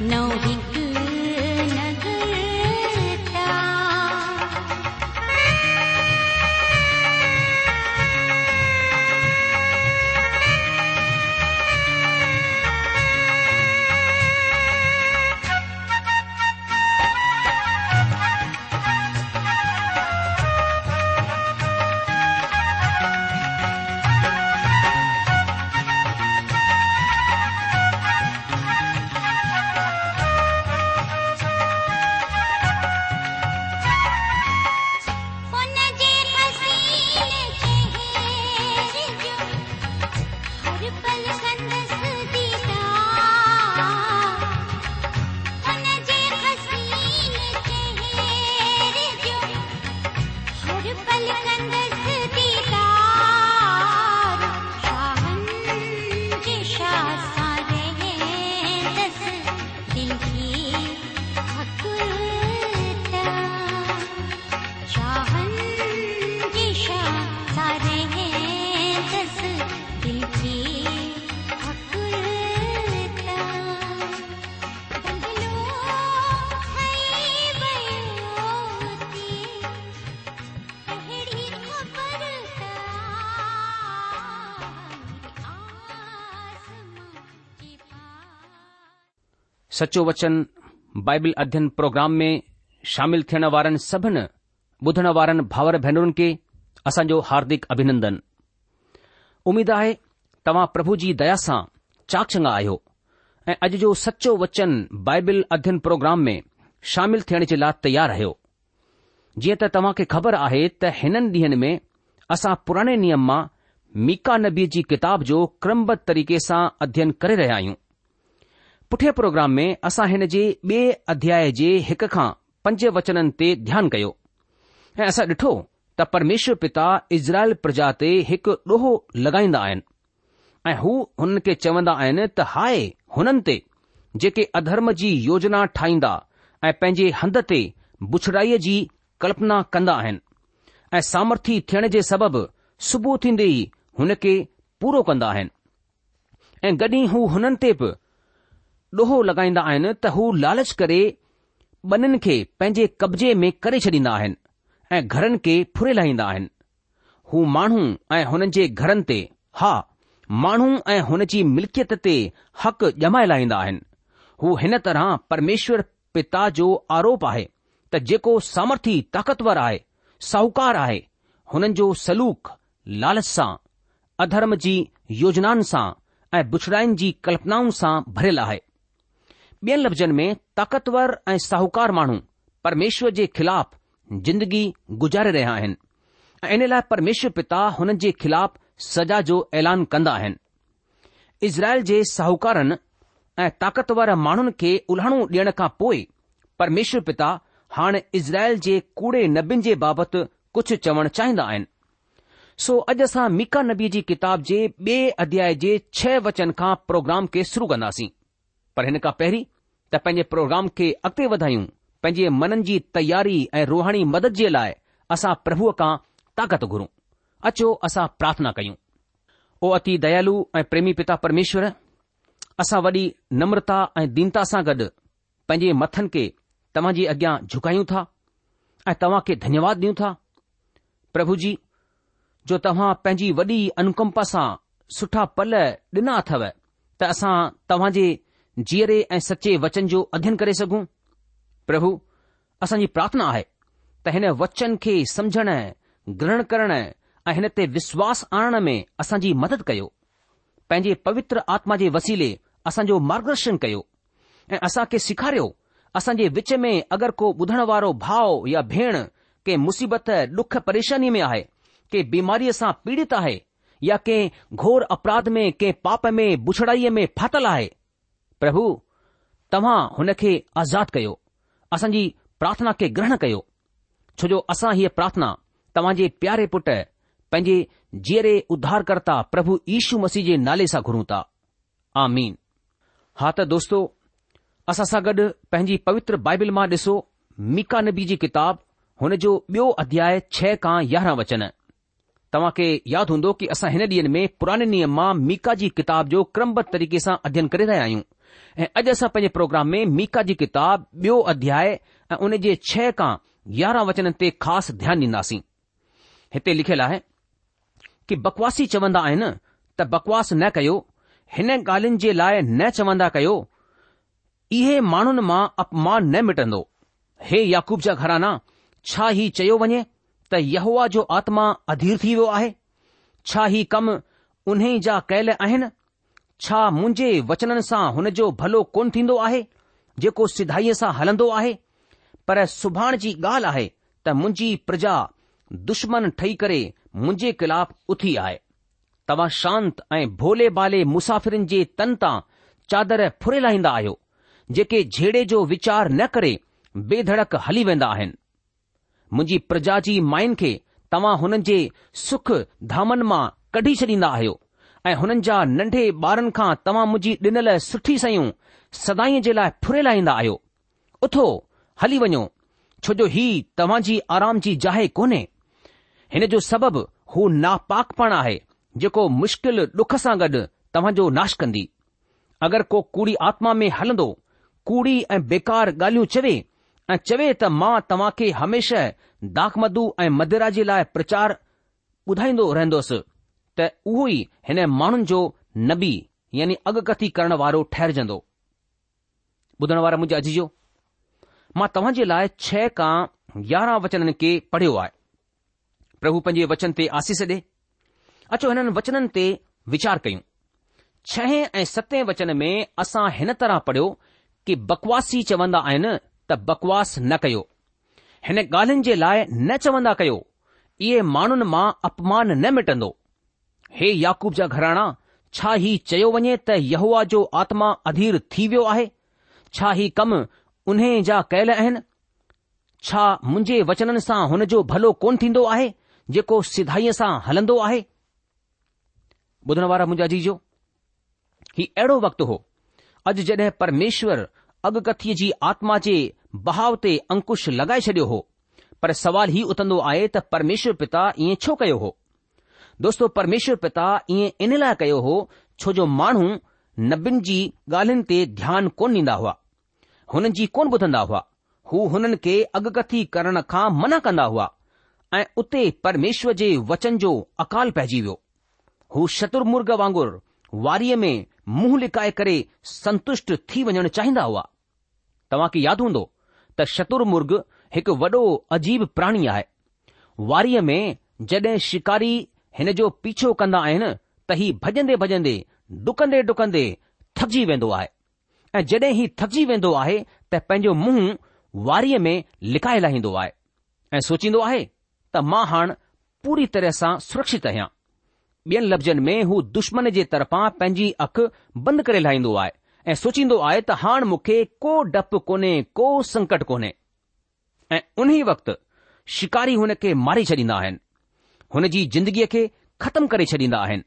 No, he सचो वचन Bible अध्ययन प्रोग्राम में शामिल थियण वारनि सभिन ॿुधण वारनि भाउर भेनरुनि खे असांजो हार्दिक अभिनंदन उमीद आहे तव्हां प्रभु जी दया सां चाक चङा आहियो ऐं अॼु जो सचो वचन बाइबिल अध्ययन प्रोग्राम में शामिल थियण जे लाइ तयारु आहियो जीअं त तव्हां खे ख़बर आहे त हिननि ॾींहनि में असां पुराणे नियम मां मीका नबी जी किताब जो क्रमबद्ध तरीक़े सां अध्ययन करे रहिया आहियूं पुठे प्रोग्राम में असां हिन जे ॿिए अध्याय जे हिक खां पंज वचननि ते ध्यानु कयो ऐं असां ॾिठो त परमेश्वर पिता इज़राइल प्रजा ते हिकु ॾोहो लॻाईंदा आहिनि ऐं हू हुन खे चवंदा आहिनि त हाय हुननि ते जेके अधर्म जी योजना ठाहींदा ऐं पंहिंजे हंध ते बुछड़ाईअ जी कल्पना कंदा आहिनि ऐं सामर्थी थियण जे सबबि सुबुह थींदे ई हुन खे पूरो कंदा आहिनि ऐ गॾ हू हुननि ते बि डोहो लॻाईंदा आहिनि त हू लालच करे ॿिननि खे पंहिंजे कब्ज़े में करे छॾींदा आहिनि ऐं घरनि खे फुरे लाहींदा आहिनि हू माण्हू ऐं हुननि जे घरनि ते हा माण्हू ऐं हुन जी मिल्कियत ते हक़ु ॼमाए लाहींदा आहिनि हू हिन तरह परमेश्वर पिता जो आरोप आहे त जेको सामर्थी ताक़तवर आहे साहूकार आहे हुननि जो सलूक लालच सां अधर्म जी योजनाउनि सां ऐं बुछड़ाइनि जी कल्पनाउनि सां भरियलु आहे ॿियनि लफ़्ज़नि में ताक़तवर ऐं साहूकार माण्हू परमेश्वर जे ख़िलाफ़ जिंदगी गुज़ारे रहिया आहिनि ऐं इन लाइ परमेश्वर पिता हुननि जे ख़िलाफ़ सज़ा जो ऐलान कंदा आहिनि इज़राइल जे साहूकारनि ऐं ताक़तवर माण्हुनि खे उल्हाणो ॾियण खां पोइ परमेश्वर पिता हाणे इज़राइल जे कूड़े नबियुनि जे बाबति कुझु चवणु चाहींदा आहिनि सो अॼु असां मीका नबी जी किताब जे ॿिए अध्याय जे छह वचन खां प्रोग्राम खे शुरू कंदासीं पर हिन खां पहिरीं त पंहिंजे प्रोग्राम खे अॻिते वधायूं पंहिंजे मननि जी तयारी ऐं रुहाणी मदद जे लाइ असां प्रभुअ खां ताक़त घुरूं अचो असां प्रार्थना कयूं ओ अति दयालु ऐं प्रेमी पिता परमेश्वर असां वॾी नम्रता ऐं दीनता सां गॾु पंहिंजे मथनि खे तव्हां जे अॻियां झुकायूं था ऐं तव्हां खे धन्यवाद ॾियूं था प्रभु जी जो तव्हां पंहिंजी वॾी अनुकंपा सां सुठा पल ॾिना अथव त असां तव्हां जे जीअरे ऐं सचे वचन जो अध्ययन करे सघूं प्रभु असांजी प्रार्थना आहे त हिन वचन खे समझण ग्रहण करण ऐं हिन ते विश्वास आणण में असांजी मदद कयो पंहिंजे पवित्र आत्मा जे वसीले असांजो मार्गदर्शन कयो ऐं असां खे सेखारियो असांजे विच में अगरि को ॿुधण वारो भाउ या भेण के मुसीबत डुख परेशानी में आहे के बीमारीअ सां पीड़ित आहे या के घोर अपराध में के पाप में बुछड़ाईअ में फाथल आहे પ્રભુ તમહા હનકે আজাদ કયો અસંજી પ્રાર્થના કે ગ્રહણ કયો છો જો અસા હી પ્રાર્થના તમજી પ્યારે પુટ પંજી જીરે ઉદ્ધારકર્તા પ્રભુ ઈશુ મસીજે નાલે સા ઘુરુતા આમીન હા તો દોસ્તો અસા સગડ પંજી પવિત્ર બાઇબલ માં દસો મીકા નબીજી કિતાબ હન જો બ્યો અધ્યાય 6 કા 11 વચન तव्हां खे यादि हूंदो की असां हिन ॾींहनि में पुराने नियम मां मीका जी किताब जो क्रमबद्ध तरीक़े सां अध्ययन करे रहिया आहियूं ऐं अॼु असां पंहिंजे प्रोग्राम में मीका जी किताब ॿियो अध्याय ऐं उन जे छह खां यारहं वचननि ते ख़ासि ध्यानु ॾींदासीं हिते लिखियलु आहे कि बकवासी चवंदा आहिनि त बकवास न कयो हिन ॻाल्हियुनि जे लाइ न चवंदा कयो इहे माण्हुनि मां अपमान न मिटंदो हे याकूब जा घराना छा ई चयो वञे त यहुआ जो आत्मा अधीर थी वियो आहे छा ही कम उन्हे जा कयल आहिनि छा मुंहिंजे वचननि सां हुन जो भलो कोन थींदो आहे जेको सिधाईअ सां हलंदो आहे पर सुभाणे जी ॻाल्हि आहे त मुंहिंजी प्रजा दुश्मन ठही करे मुंहिंजे ख़िलाफ़ उथी आहे तव्हां शांत ऐं भोले भाले मुसाफ़िरनि जे तन तां चादर फुरे लाहींदा आहियो जेके झेड़े जो वीचार न करे बेधड़क हली वेंदा आहिनि मुंहिंजी प्रजा जी माइनि खे तव्हां हुननि जे सुख धामनि मां कढी छॾींदा आहियो ऐं हुननि जा नंढे ॿारनि खां तव्हां मुंहिंजी ॾिनल सुठी सयूं सदाई जे लाइ फुरे लाहींदा आहियो उथो हली वञो छो जो ही तव्हां जी आराम जी जाए कोन्हे हिन जो सबबु हू नापाक पाण आहे जेको मुश्किल डुख सां गॾु तव्हांजो नाश कंदी अगरि को कूड़ी आत्मा में हलंदो कूड़ी ऐं बेकार ॻाल्हियूं चवे ऐं चवे त मां तव्हां खे हमेशह दाखमदू ऐं मदिरा जे लाइ प्रचार ॿुधाईंदो रहंदोसि त उहो ई हिन माण्हुनि जो नबी यानी अॻकथी करण वारो ठहिरजंदो ॿुधण वारा मुंहिंजे अजीजो मां तव्हां जे लाइ छह खां यारहं वचननि खे पढ़ियो आहे प्रभु पंहिंजे वचन ते आसीस ॾे अचो हिननि वचननि ते वीचार कयूं छहें ऐं सतें वचन में असां हिन तरह पढ़ियो कि बकवासी चवंदा आहिनि त बकवास न कयो हिन ॻाल्हियुनि जे लाइ न चवंदा कयो इहे माण्हुनि मां अपमान न मिटंदो हे याकूब जा घराणा छा ही चयो वञे त यहूआ जो आत्मा अधीर थी वियो आहे छा ही कम उन्हे जा कयल आहिनि छा मुंहिंजे वचननि सां हुन जो भलो कोन थींदो आहे जेको सिधाईअ सां हलंदो आहे ॿुधण वारा मुंहिंजा अहिड़ो वक़्तु हो अॼु जॾहिं परमेश्वर अॻकथीअ जी आत्मा जे बहाउ ते अंकुश लॻाए छॾियो हो पर सवाल ही उथंदो आहे त परमेश्वर पिता ईअं छो कयो हो दोस्तो परमेश्वर पिता इएं इन लाइ कयो हो छो जो माण्हू नबियुनि जी ॻाल्हियुनि ते ध्यानु कोन ॾींदा हुआ हुननि जी कोन ॿुधंदा हुआ हू हुननि खे अॻकथी करण खां मना कंदा हुआ ऐं उते परमेश्वर जे वचन जो अकाल पइजी वियो हू शुर्मुर्ग वांगुरु वारीअ में मुंहं लिकाए करे संतुष्ट थी वञणु चाहींदा हुआ तव्हांखे यादि हूंदो शतुर्मुर्ग हिकु वॾो अजीब प्राणी आहे वारीअ में जॾहिं शिकारी हिन जो पीछो कंदा आहिनि त ही भॼंदे भॼंदे डुकंदे डुकंदे थकजी वेंदो आहे ऐं जॾहिं ही थकजी वेंदो आहे त पंहिंजो मुंहुं वारीअ में लिकाए लाहींदो आहे ऐं सोचींदो आहे त मां हाणे पूरी तरह सां सुरक्षित आहियां ॿियनि लफ़्ज़नि में हू दुश्मन जे तरफां पंहिंजी अखि बंदि करे लाहींदो आहे ऐं सोचींदो आहे त हाणे मूंखे को डपु कोन्हे को संकट कोन्हे ऐं उन ई वक़्तु शिकारी हुन खे मारे छॾींदा आहिनि हुन जी ज़िंदगीअ खे ख़तमु करे छॾींदा आहिनि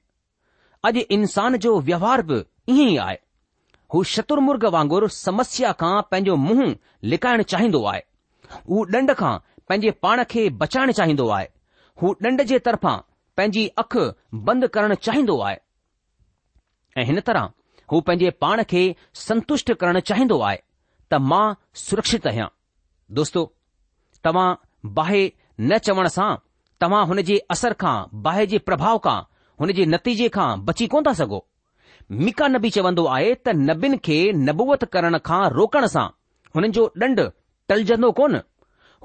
अॼु इंसान जो व्यवहार बि ईअं ई आहे हू शत्रुमुर्ग वांगुरु समस्या खां पंहिंजो मुंहुं लिकाइण चाहींदो आहे हू ॾंड खां पंहिंजे पाण खे बचाइणु चाहींदो आहे हू ॾंड जे तरफ़ां पंहिंजी अखि बंदि करणु चाहींदो आहे ऐं हिन तरह हू पंहिंजे पाण खे संतुष्ट करणु चाहींदो आहे त मां सुरक्षित आहियां दोस्तो तव्हां बाहि न चवण सां तव्हां हुन जे असर खां बाहि जे प्रभाव खां हुन जे नतीजे खां बची कोन था सघो मीका नबी चवंदो आहे त नबीन खे नबूवत करण खां रोकण सां हुननि जो ॾंड टलजंदो कोन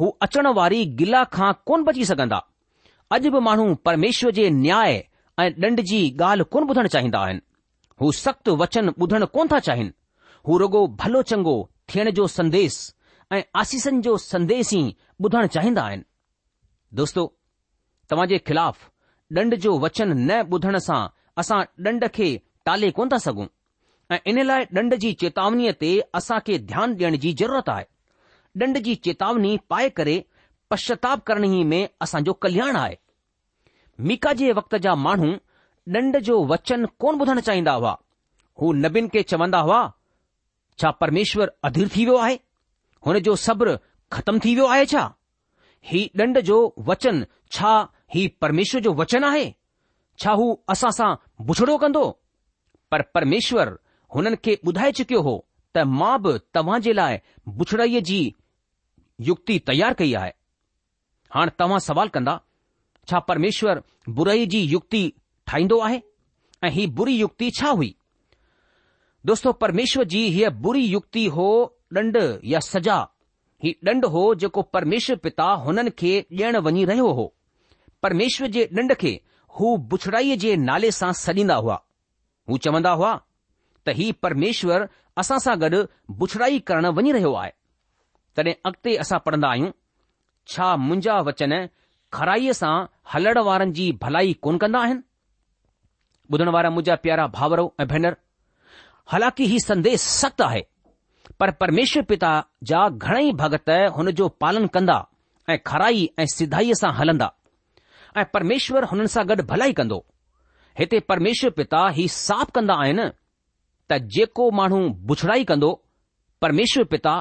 हू अचण वारी गिला खां कोन बची सघंदा अॼु बि माण्हू परमेश्वर जे न्याय ऐं ॾंड जी ॻाल्हि कोन ॿुधणु चाहींदा आहिनि हू सख़्त वचन ॿुधण कोन था चाहिनि हू रुगो भलो चङो थियण जो संदेस ऐं आसीसनि जो संदेस ई ॿुधण चाहींदा आहिनि दोस्तो तव्हां जे ख़िलाफ़ ॾंढ जो वचन न ॿुधण सां असां ॾंड खे टाले कोन था सघूं ऐं इन लाइ ॾंड जी चेतावनीअ ते असां खे ध्यानु ॾियण जी ज़रूरत आहे ॾंढ जी चेतावनी पाए करे पश्चाताप करण ई में असांजो कल्याण आहे मीका जे वक़्त जा माण्हू ॾंड जो वचन कोन ॿुधणु चाहींदा हुआ हू नबीन खे चवंदा हुआ छा परमेश्वर अधीर थी वियो आहे हुन जो सब्र ख़तम थी वियो आहे छा हीउ ॾंड जो वचन छा ही परमेश्वर जो वचन आहे छा हू असां सां बुछड़ो कंदो परमेश्वर हुननि खे ॿुधाए चुकियो हो त मां बि तव्हां जे लाइ बुछड़ाईअ जी युक्ति तयारु कई आहे हाणे तव्हां सवाल कंदा छा परमेश्वर बुरईअ जी युक्ति ठाहींदो आहे ऐं हीउ बुरी युक्ति छा हुई दोस्तो परमेश्वर जी हीअ बुरी युक्ति हो ॾंड या सजा ही ॾंड हो जेको परमेश्वर पिता हुननि खे ॾियणु वञी रहियो हो परमेश्वर जे ॾंड खे हू बुछड़ाईअ जे नाले सां सॾींदा हुआ हू चवंदा हुआ त ही परमेश्वर असां सां गॾु बुछड़ाई करणु वञी रहियो आहे तॾहिं अॻिते असां पढ़ंदा आहियूं छा मुंहिंजा वचन खराईअ सां हलण वारनि जी भलाई कोन कंदा आहिनि ॿुधण वारा मुंहिंजा प्यारा भावरो ऐं भेनर हालांकि हीउ संदेश सख़्तु आहे पर परमेश्वर पिता जा घणेई भगत हुन जो पालन कंदा ऐं खराई ऐं सिधाईअ सां हलंदा ऐं परमेश्वर हुननि सां गॾु भलाई कंदो हिते परमेश्वर पिता ही साफ़ कंदा आहिनि त जेको माण्हू बुछड़ाई कंदो परमेश्वर पिता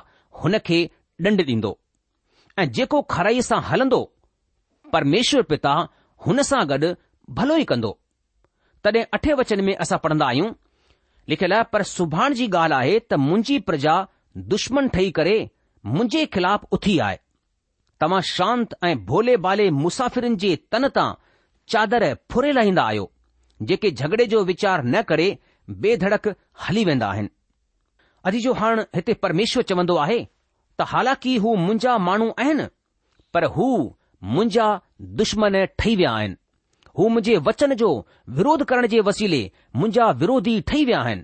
हुन खे ॾंड ॾींदो ऐं जेको खराईअ सां हलंदो परमेश्वर पिता हुन सां गॾु भलो ई कंदो तॾहिं अठे वचन में असां पढ़ंदा आहियूं लिखियलु आहे पर सुभाणे जी ॻाल्हि आहे त मुंहिंजी प्रजा दुश्मन ठही करे मुंहिंजे खिलाफ़ उथी आहे तव्हां शांत ऐं भोले भाले मुसाफ़िरनि जे तन तां चादर फुरे लाहींदा आहियो जेके झगड़े जो वीचार न करे बेधड़क हली वेंदा आहिनि अॼु जो हाणे हिते परमेश्वर चवंदो आहे त हालांकि हू मुंहिंजा माण्हू आहिनि पर हू मुंहिंजा दुश्मन ठही विया आहिनि हू मुंहिंजे वचन जो विरोध करण जे वसीले मुंहिंजा विरोधी ठही विया आहिनि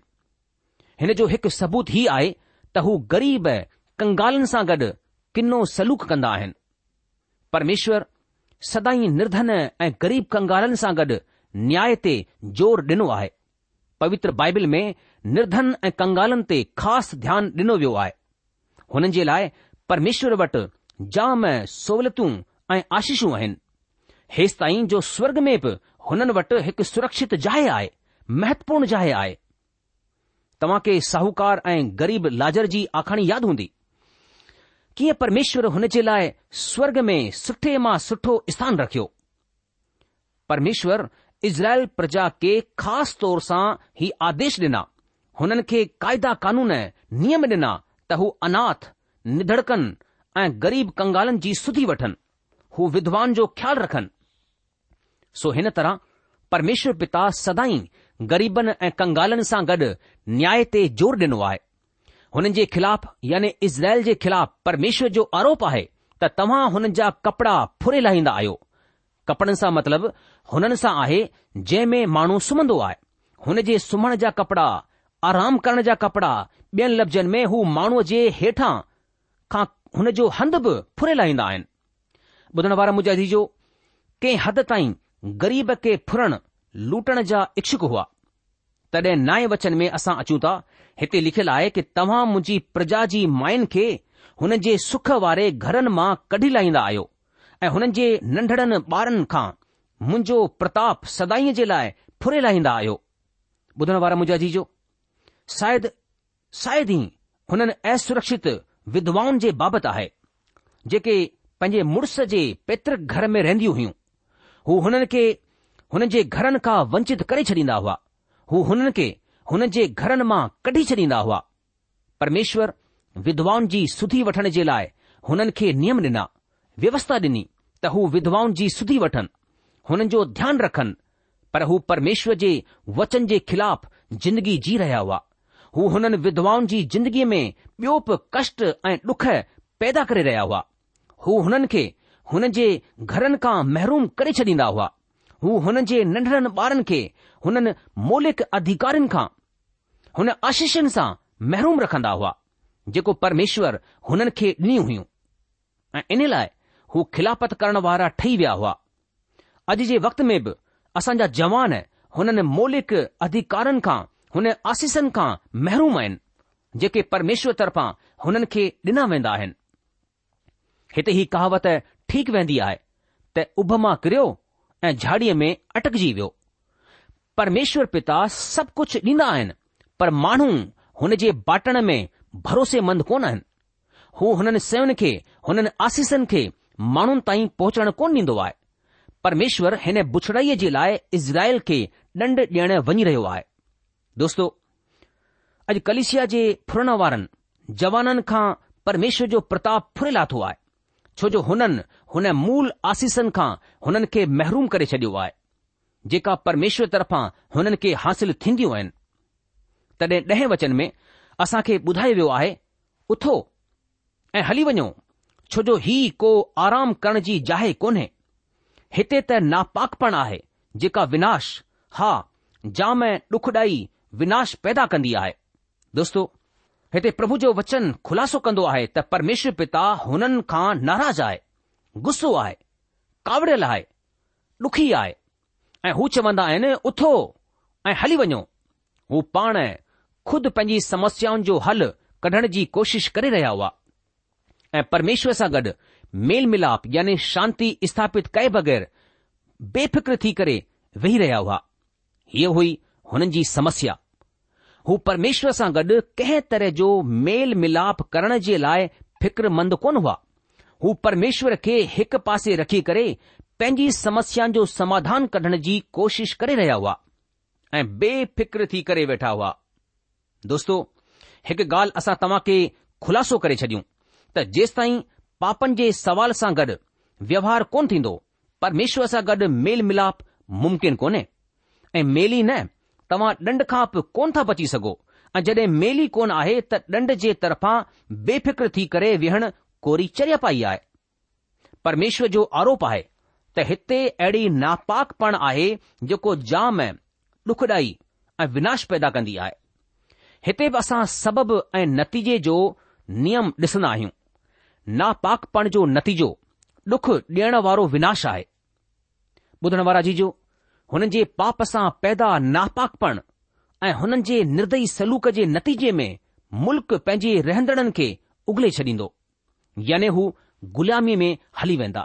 हिन जो हिकु सबूत ई आहे त हू ग़रीब कंगालनि सां गॾु किनो सलूक कंदा आहिनि परमेश्वर सदाई निर्धन ऐं ग़रीब कंगालनि सां गॾु न्याय ते ज़ोर ॾिनो आहे पवित्र बाइबिल में निर्धन ऐं कंगालनि ते ख़ासि ध्यानु ॾिनो वियो आहे हुननि जे लाइ परमेश्वर वटि जाम सहूलियतूं ऐं आशीषूं आहिनि हेसि ताईं जो स्वर्ग में बि हुननि वटि हिकु सुरक्षित जाइ आहे महत्वपूर्ण जह आहे तव्हां खे साहकार ऐं ग़रीब लाजर जी आखाणी यादि हूंदी कीअं परमेश्वर हुन जे लाइ स्वर्ग में सुठे मां सुठो स्थान रखियो परमेश्वर इज़राइल प्रजा खे ख़ासि तौर सां ई आदेश डि॒ना हुननि खे क़ायदा कानून नियम ॾिना त हू अनाथ निधड़कन ऐं ग़रीब कंगालनि जी सुधी वठनि हू विध्वान जो ख़्यालु रखनि सो हिन तरह परमेश्वर पिता सदाई ग़रीबनि ऐं कंगालनि सां गॾु न्याय ते ज़ोर ॾिनो आहे हुननि जे खिलाफ़ यानि इज़राइल जे ख़िलाफ़ परमेश्वर जो आरोप आहे त तव्हां हुननि जा कपड़ा फुरे लाहींदा आहियो कपड़नि सां मतिलबु हुननि सां आहे जंहिं में माण्हू सुम्हंदो आहे हुन जे सुम्हण जा कपड़ा आराम करण जा कपड़ा ॿियनि लफ़्ज़नि में हू माण्हूअ जे हेठां खां हुन जो हंधु बि फुरे लाहींदा आहिनि ॿुधण वारा मुजादी जो कंहिं हद ताईं ग़रीब खे फुरण लूटण जा इच्छुक हुआ तॾहिं नाए वचन में असां अचूं था हिते लिखियलु आहे कि तव्हां मुंहिंजी प्रजा जी माइनि खे हुननि जे सुख वारे घरनि मां कढी लाहींदा आहियो ऐं हुननि जे नंढड़नि ॿारनि खां मुंहिंजो प्रताप सदाई जे लाइ फुरे लाहींदा आहियो ॿुधण वारा मुंहिंजा जीजो शायदि शायदि ई हुननि असुरक्षित विधवाउनि जे बाबति आहे जेके पंहिंजे मुड़ुस जे पैतृक घर में रहंदियूं हुयूं हू हुननि खे हुननि जे घरनि खां वंचित करे छॾींदा हुआ हू हुननि खे हुननि जे घरनि मां कढी छॾींदा हुआ परमेश्वर विध्वाउनि जी सुधी वठण जे लाइ हुननि खे नियम ॾिना व्यवस्था ॾिनी त हू विधवाउनि जी सुधी वठनि हुननि जो ध्यानु रखनि पर हू परमेश्वर जे वचन जे ख़िलाफ़ ज़िंदगी जी रहिया हुआ हू हुननि विध्वाउनि जी ज़िंदगीअ में ॿियो पष्ट ऐं ॾुख पैदा करे रहिया हुआ हू हुननि खे हुन जे घरनि खां महरूम करे छॾींदा हुआ हू हुन जे नंढड़नि ॿारनि खे हुननि मौलिक अधिकारियुनि खां हुन आशीषनि सां महरूम रखंदा हुआ जेको परमेश्वर हुननि खे ॾिनियूं हुयूं ऐं इन लाइ हू खिलापत करण वारा ठही विया हुआ अॼु जे वक़्त में बि असांजा जवान हुननि मौलिक अधिकारनि खां हुन आसीसनि खां महरूम आहिनि जेके परमेश्वर तरफ़ां हुननि खे ॾिना वेंदा आहिनि हिते ई कहावत ठीक वेंदी आहे त उभमा किरियो ऐं झाड़ीअ में अटकजी वियो परमेश्वर पिता सभु कुझु ॾींदा आहिनि पर माण्हू हुन जे बाटण में भरोसेमंद कोन आहिनि हू हुननि सयुनि खे हुननि आसीसनि खे माण्हुनि ताईं पहुचण कोन ॾींदो आहे परमेश्वर हिन बुछड़ाई जे लाइ इज़राइल खे ॾंड ॾियण वञी रहियो आहे दोस्तो अॼु कलिशिया जे फुरण वारनि जवाननि खां परमेश्वर जो प्रताप फुरे लाथो आहे छो जो हुननि हुन मूल आसीसनि खां हुननि खे महरूम करे छडि॒यो आहे जेका परमेश्वर तरफां हुननि खे हासिल थींदियूं आहिनि तॾहिं ॾहें वचन में असां खे ॿुधायो वियो आहे उथो ऐं हली वञो छो जो ही को आराम करण जी जाइ कोन्हे हिते त नापाकपण आहे जेका विनाश हा जाम ऐं डुखॾाई विनाश पैदा कंदी आहे दोस्तो हिते प्रभु जो वचन खुलासो कंदो आहे त परमेश्वर पिता हुननि खां नाराज़ आहे गुस्सो आहे कावड़ियल आहे ॾुखी आहे ऐं हू चवंदा आहिनि उथो ऐं हली वञो हू पाण खुद पंहिंजी समस्याउनि जो हल कढण जी कोशिश करे रहिया हुआ ऐं परमेश्वर सां गॾु मेल मिलाप यानी शांती स्थापित कए बगैर बेफ़िक्र थी करे वेही रहिया हुआ हीअ हुई हुननि जी समस्या हू परमेश्वर सां गॾु कंहिं तरह जो मेल मिलाप करण जे लाइ फिक्रमंद कोन हुआ हू परमेश्वर खे हिकु पासे रखी करे पंहिंजी समस्याउनि जो समाधान कढण जी कोशिश करे रहिया हुआ ऐं बेफ़िक्र थी करे वेठा हुआ दोस्तो हिकु ॻाल्हि असां तव्हां खे ख़ुलासो करे छॾियूं त जेस ताईं पापनि जे सवाल सां गॾु व्यवहार कोन थींदो परमेश्वर सां गॾु मेल मिलाप मुमकिन कोन्हे ऐं मेली न तव्हां ॾंड खां बि कोन था बची सघो ऐं जॾहिं मेली कोन आहे त ॾंढ जे तरफ़ां बेफ़िक्र थी करे विहण कोरी चरिया पाई आहे परमेश्वर जो आरोप आहे त हिते अहिड़ी नापाक पण आहे जेको जाम डुखदाई ऐं विनाश पैदा कंदी आहे हिते बि असां सबब ऐं नतीजे जो नियम ॾिसंदा आहियूं नापाकपण जो नतीजो ॾुख ॾियण वारो विनाश आहे ॿुधण वारा जी जो हुननि जे पाप सां पैदा नापाकपण ऐं हुननि जे निर्दयी सलूक जे नतीजे में मुल्क़ पंहिंजे रहंदड़नि खे उगले छॾींदो यानी हू ग़ुलामीअ में हली वेंदा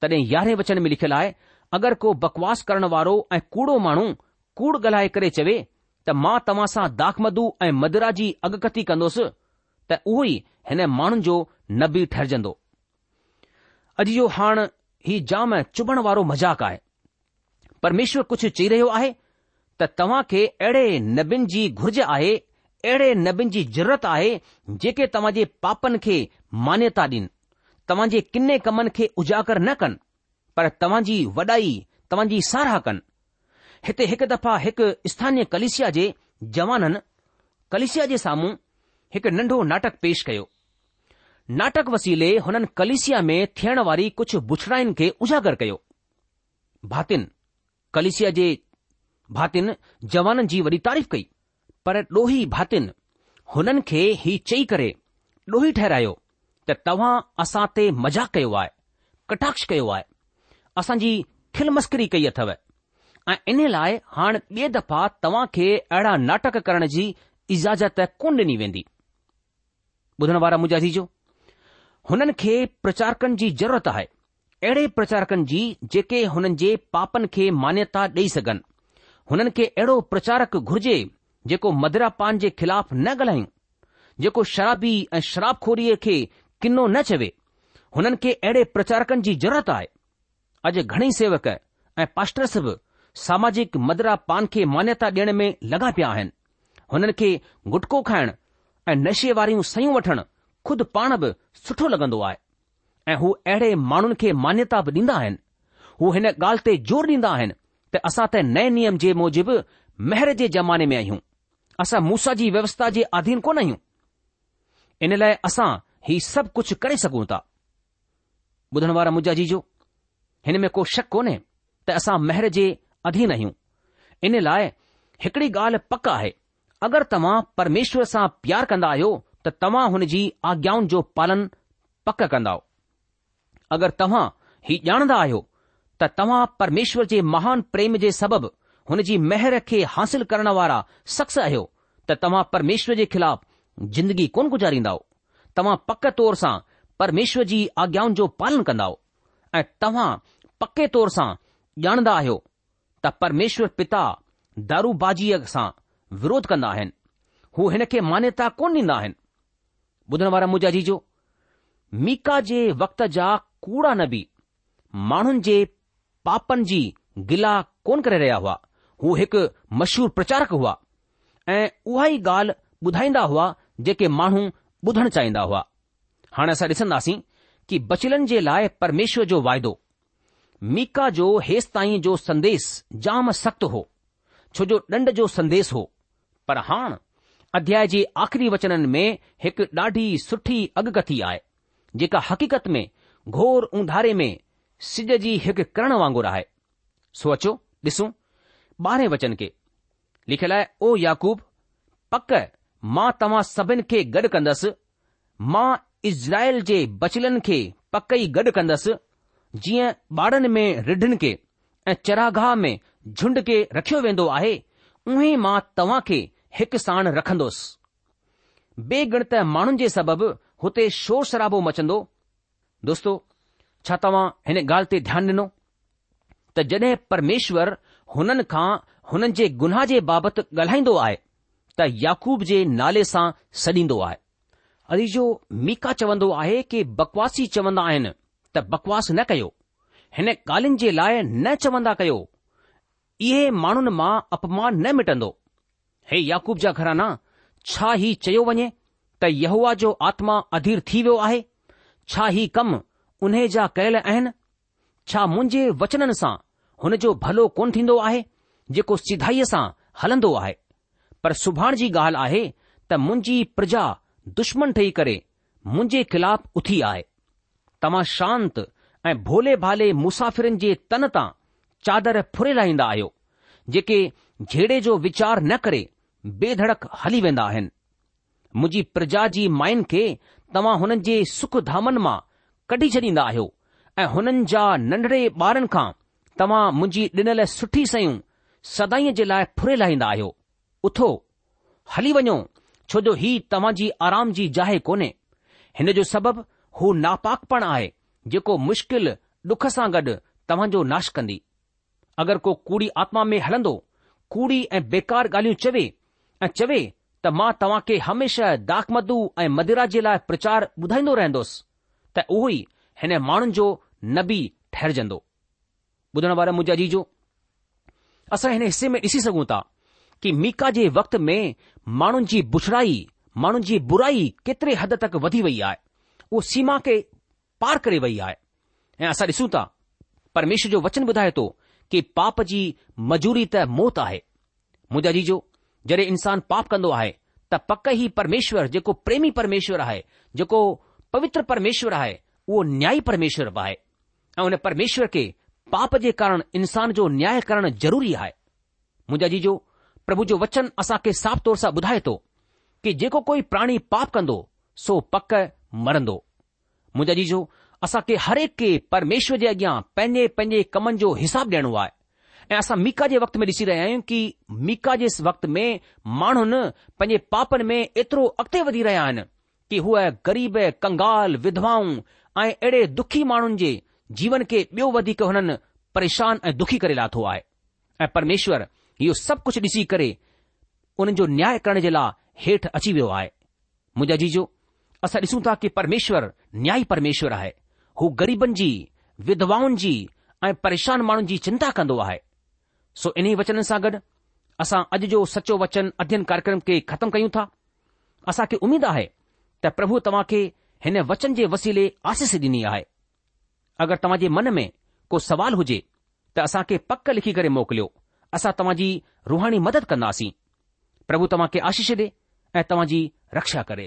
तॾहिं यारहें वचन में लिखियलु आहे अगरि को बकवास करण वारो ऐं कूड़ो माण्हू कूड़ ॻाल्हाए करे चवे त मां तव्हां सां दाखमदु ऐं मदरा जी अॻकथी कंदुसि त उहो ई हिन माण्हुनि जो नबी ठहिजंदो अॼु जो हाणे हीउ जाम चुभण वारो मज़ाक आहे પરમેશ્વર કુછ ચીરે હો આહે ત તવા કે એડે નબંજી ઘુરજ આહે એડે નબંજી જરત આહે જે કે તવાજે પાપન કે માન્યતા દિન તવાજે કિને કમન કે ઉજાકર નકન પર તવાજી વડાઈ તવાજી સારાકન હતે એક દફા એક સ્થાનિક કલિસિયાજે જવાનન કલિસિયાજે સામું એક નંદો નાટક પેશ કયો નાટક વસીલે હનન કલિસિયા મે થેણ વારી કુછ બુછરાઈન કે ઉજાકર કયો બાતિન कलिसिया जे भातिन जवाननि जी वॾी तारीफ़ कई पर ॾोही भातिन हुननि खे ही चई करे ॾोही ठहिरायो त तव्हां असां ते मज़ाक कयो आहे कटाक्ष कयो आहे असांजी खिलमस्करी कई अथव ऐं इन लाइ हाणे ॿिए दफ़ा तव्हां खे अहिड़ा नाटक करण जी इजाज़त कोन ॾिनी वेंदी ॿुधण वारा हुननि खे प्रचारकनि जी ज़रूरत आहे अहिड़े प्रचारकनि जी जेके हुननि जे पापनि खे मान्यता ॾेई सघनि हुननि खे अहिड़ो प्रचारक घुर्जे जेको मदिरा पान जे ख़िलाफ़ न ॻाल्हायूं जेको शराबी ऐं शराबखोरीअ खे किनो न चवे हुननि खे अहिड़े प्रचारकनि जी ज़रूरत आहे अॼु घणेई सेवक ऐं पास्टर्स बि सामाजिक मदिरा पान खे मान्यता ॾियण में लॻा पिया आहिनि हुननि खे गुटको खाइण ऐं नशे वारियूं सयूं वठणु खुद पाण बि सुठो लॻंदो आहे ऐं हू अहिड़े माण्हुनि खे मान्यता बि ॾींदा आहिनि हू हिन ॻाल्हि ते ज़ोर ॾींदा आहिनि त असां त नए नियम जे मूजिबि मेहर जे ज़माने में आहियूं असां मूसा जी व्यवस्था जे अधीन कोन आहियूं इन लाइ असां ही सभु कुझु करे सघूं था ॿुधण वारा मुंहिंजा जीजो हिन में को शक कोन्हे त असां महर जे अधीन आहियूं इन लाइ हिकड़ी ॻाल्हि पक आहे अगरि तव्हां परमेश्वर सां प्यार कंदा आहियो त तव्हां हुन जी आज्ञाउनि जो पालन पक कंदा आहियो अगरि तव्हां ही ॼाणंदा आहियो त तव्हां परमेश्वर जे महान प्रेम जे सबबु हुन जी मेहर खे हासिल करण वारा शख़्स आहियो त तव्हां परमेश्वर जे ख़िलाफ़ ज़िंदगी कोन गुज़ारींदा तव्हां पक तौर सां परमेश्वर जी आज्ञाउनि जो पालन कंदा ऐं तव्हां पके तौर सां ॼाणंदा आहियो त परमेश्वर पिता दारूबाजीअ सां विरोध कंदा आहिनि हू हिन खे मान्यता कोन ॾींदा आहिनि ॿुधण वारा मुंहिंजा जीजो मीका जे वक़्त जा कूड़ा नबी माण्हुनि जे पापनि जी गिला कोन करे रहिया हुआ हू हिकु मशहूर प्रचारक हुआ ऐं उहा ई ॻाल्हि ॿुधाईंदा हुआ जेके माण्हू ॿुधण चाहींदा हुआ हाणे असां ॾिसंदासीं की बचिलन जे लाइ परमेश्वर जो वाइदो मीका जो हेसि ताईं जो संदेस जाम सख़्तु हो छो जो ॾंड जो संदेस हो पर हा अध्याय जे आख़िरी वचननि में हिकु ॾाढी सुठी अॻकथी आहे जेका हक़ीक़त में घोर उंधारे में सिज जी हिकु करण वांगुरु आहे सो अचो ॾिसूं ॿारहें वचन खे लिखियलु आहे ओ याकूब पक मां तव्हां सभिनि खे गॾु कंदसि मां इज़राइल जे बचलनि खे पक ई गॾु कंदसि जीअं ॿारनि में रिढनि खे ऐं चरागाह में झुंड खे रखियो वेंदो आहे उहे मां तव्हां खे हिक साणु रखन्न्न्न्न्न्दुस बेगणत माण्हुनि जे सबबि हुते शोर शराबो मचंदो दोस्तो छा तव्हां हिन ॻाल्हि ते ध्यानु ॾिनो त जॾहिं परमेश्वर हुननि खां हुननि जे गुनाह जे बाबति ॻाल्हाईंदो आहे त याकूब जे नाले सां सॾींदो आहे अली जो मीका चवंदो आहे कि बकवासी चवंदा आहिनि त बकवास न कयो हिन ॻाल्हियुनि जे लाइ न चवंदा कयो इहे माण्हुनि मां अपमान न मिटंदो हे याकूब जा घराना छा ही चयो वञे त यहूआ जो आत्मा अधीर थी वियो आहे છાહી કમ ઉને જા કૈલ એન છા મુંજે વચનન સા હન જો ભલો કોન થીંદો આહે જેકો સીધાઈસા હલંદો આહે પર સુભાનજી ગાલ આહે ત મુંજી પ્રજા દુશ્મન ઠઈ કરે મુંજે ખિલાફ ઉઠી આયે તમા શાંત એ ભોલે ભાલે મુસાફિરન જે તનતા ચાદર ફુરૈ લાઈnda આયો જેકે ઝેડે જો વિચાર ન કરે બેધડક હલી વેnda હે मुंहिंजी प्रजा जी माइनि खे तव्हां हुननि जे सुख धामनि मां कढी छॾींदा आहियो ऐं हुननि जा नंढड़े ॿारनि खां तव्हां मुंहिंजी ॾिनल सुठी सयूं सदाई जे लाइ फुरे लाहींदा आहियो उथो हली वञो छो जो ही तव्हां जी आराम जी जाए कोन्हे हिन जो सबबु हू नापाकपण आहे जेको मुश्किल डुख सां गॾु तव्हांजो नाश कंदी अगरि को कूड़ी आत्मा में हलंदो कूड़ी ऐं बेकार ॻाल्हियूं चवे ऐं चवे त मां खे हमेशह डाकमदू ऐं मदिरा जे लाइ प्रचार ॿुधाईंदो रहंदुसि त उहो ई हिन माण्हुनि जो नबी ठहिरजंदो ॿुधण वारा मुंहिंजा जीजो असां हिन हिसे में ॾिसी सघूं था की मीका जे वक़्त में माण्हुनि जी बुछड़ाई माण्हुनि जी बुराई केतिरे हद तक वधी वई आहे उहो सीमा खे पार करे वई आहे ऐं असां ॾिसूं था परमेश्वर जो वचन ॿुधाए थो की पाप जी मजूरी त मौत आहे मुंहिंजा जी जॾहिं इंसानु पाप कंदो आहे त पक ई परमेश्वरु जेको प्रेमी परमेश्वर आहे जेको पवित्र परमेश्वरु आहे उहो न्याई परमेश्वर बि आहे ऐं उन परमेश्वर खे पाप जे कारण इन्सान जो न्याय करणु ज़रूरी आहे मुंहिंजा जीजो प्रभु जो वचन असांखे साफ़ु तौर सां ॿुधाए थो कि जेको कोई प्राणी पाप कंदो सो पकु मरंदो मुंहिंजा जीजो असांखे हर हिकु खे परमेश्वर जे अॻियां पंहिंजे पंहिंजे कमनि जो हिसाबु ॾियणो आहे ऐं असां मीका जे वक़्त में ॾिसी रहिया आहियूं की मीका जे वक़्त में माण्हुनि पंहिंजे पापनि में एतिरो अॻिते वधी रहिया आहिनि की हूअ ग़रीब कंगाल विधवाऊं ऐं अहिड़े दुखी माण्हुनि जे जीवन खे ॿियो वधीक हुननि परेशान ऐं दुखी करे लाथो आहे ऐं परमेश्वर इहो सभु कुझु ॾिसी करे उन्हनि जो न्याय करण जे लाइ हेठि अची वियो आहे मुंहिंजा जीजो असां ॾिसूं था कि परमेश्वर न्याई परमेश्वर आहे हू ग़रीबनि जी विधवाउनि जी ऐं परेशान माण्हुनि जी चिंता कंदो आहे سو اني वचन सागर اسا اج جو سچو वचन અધ્યયન કાર્યક્રમ કે ختم કયુ થા اسا કે ઉમીદ આહે ત પ્રભુ તમાકે હેને वचन جي وسيلے આશીષ દેની આહે اگر તમાજે મન મે કો سوال હોજે ત اسا કે પક્ક લિખી કરે મોકલયો اسا તમાજી રોહાની મદદ કરનાસી પ્રભુ તમાકે આશીષ દે એ તમાજી રક્ષા કરે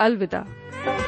अलविदा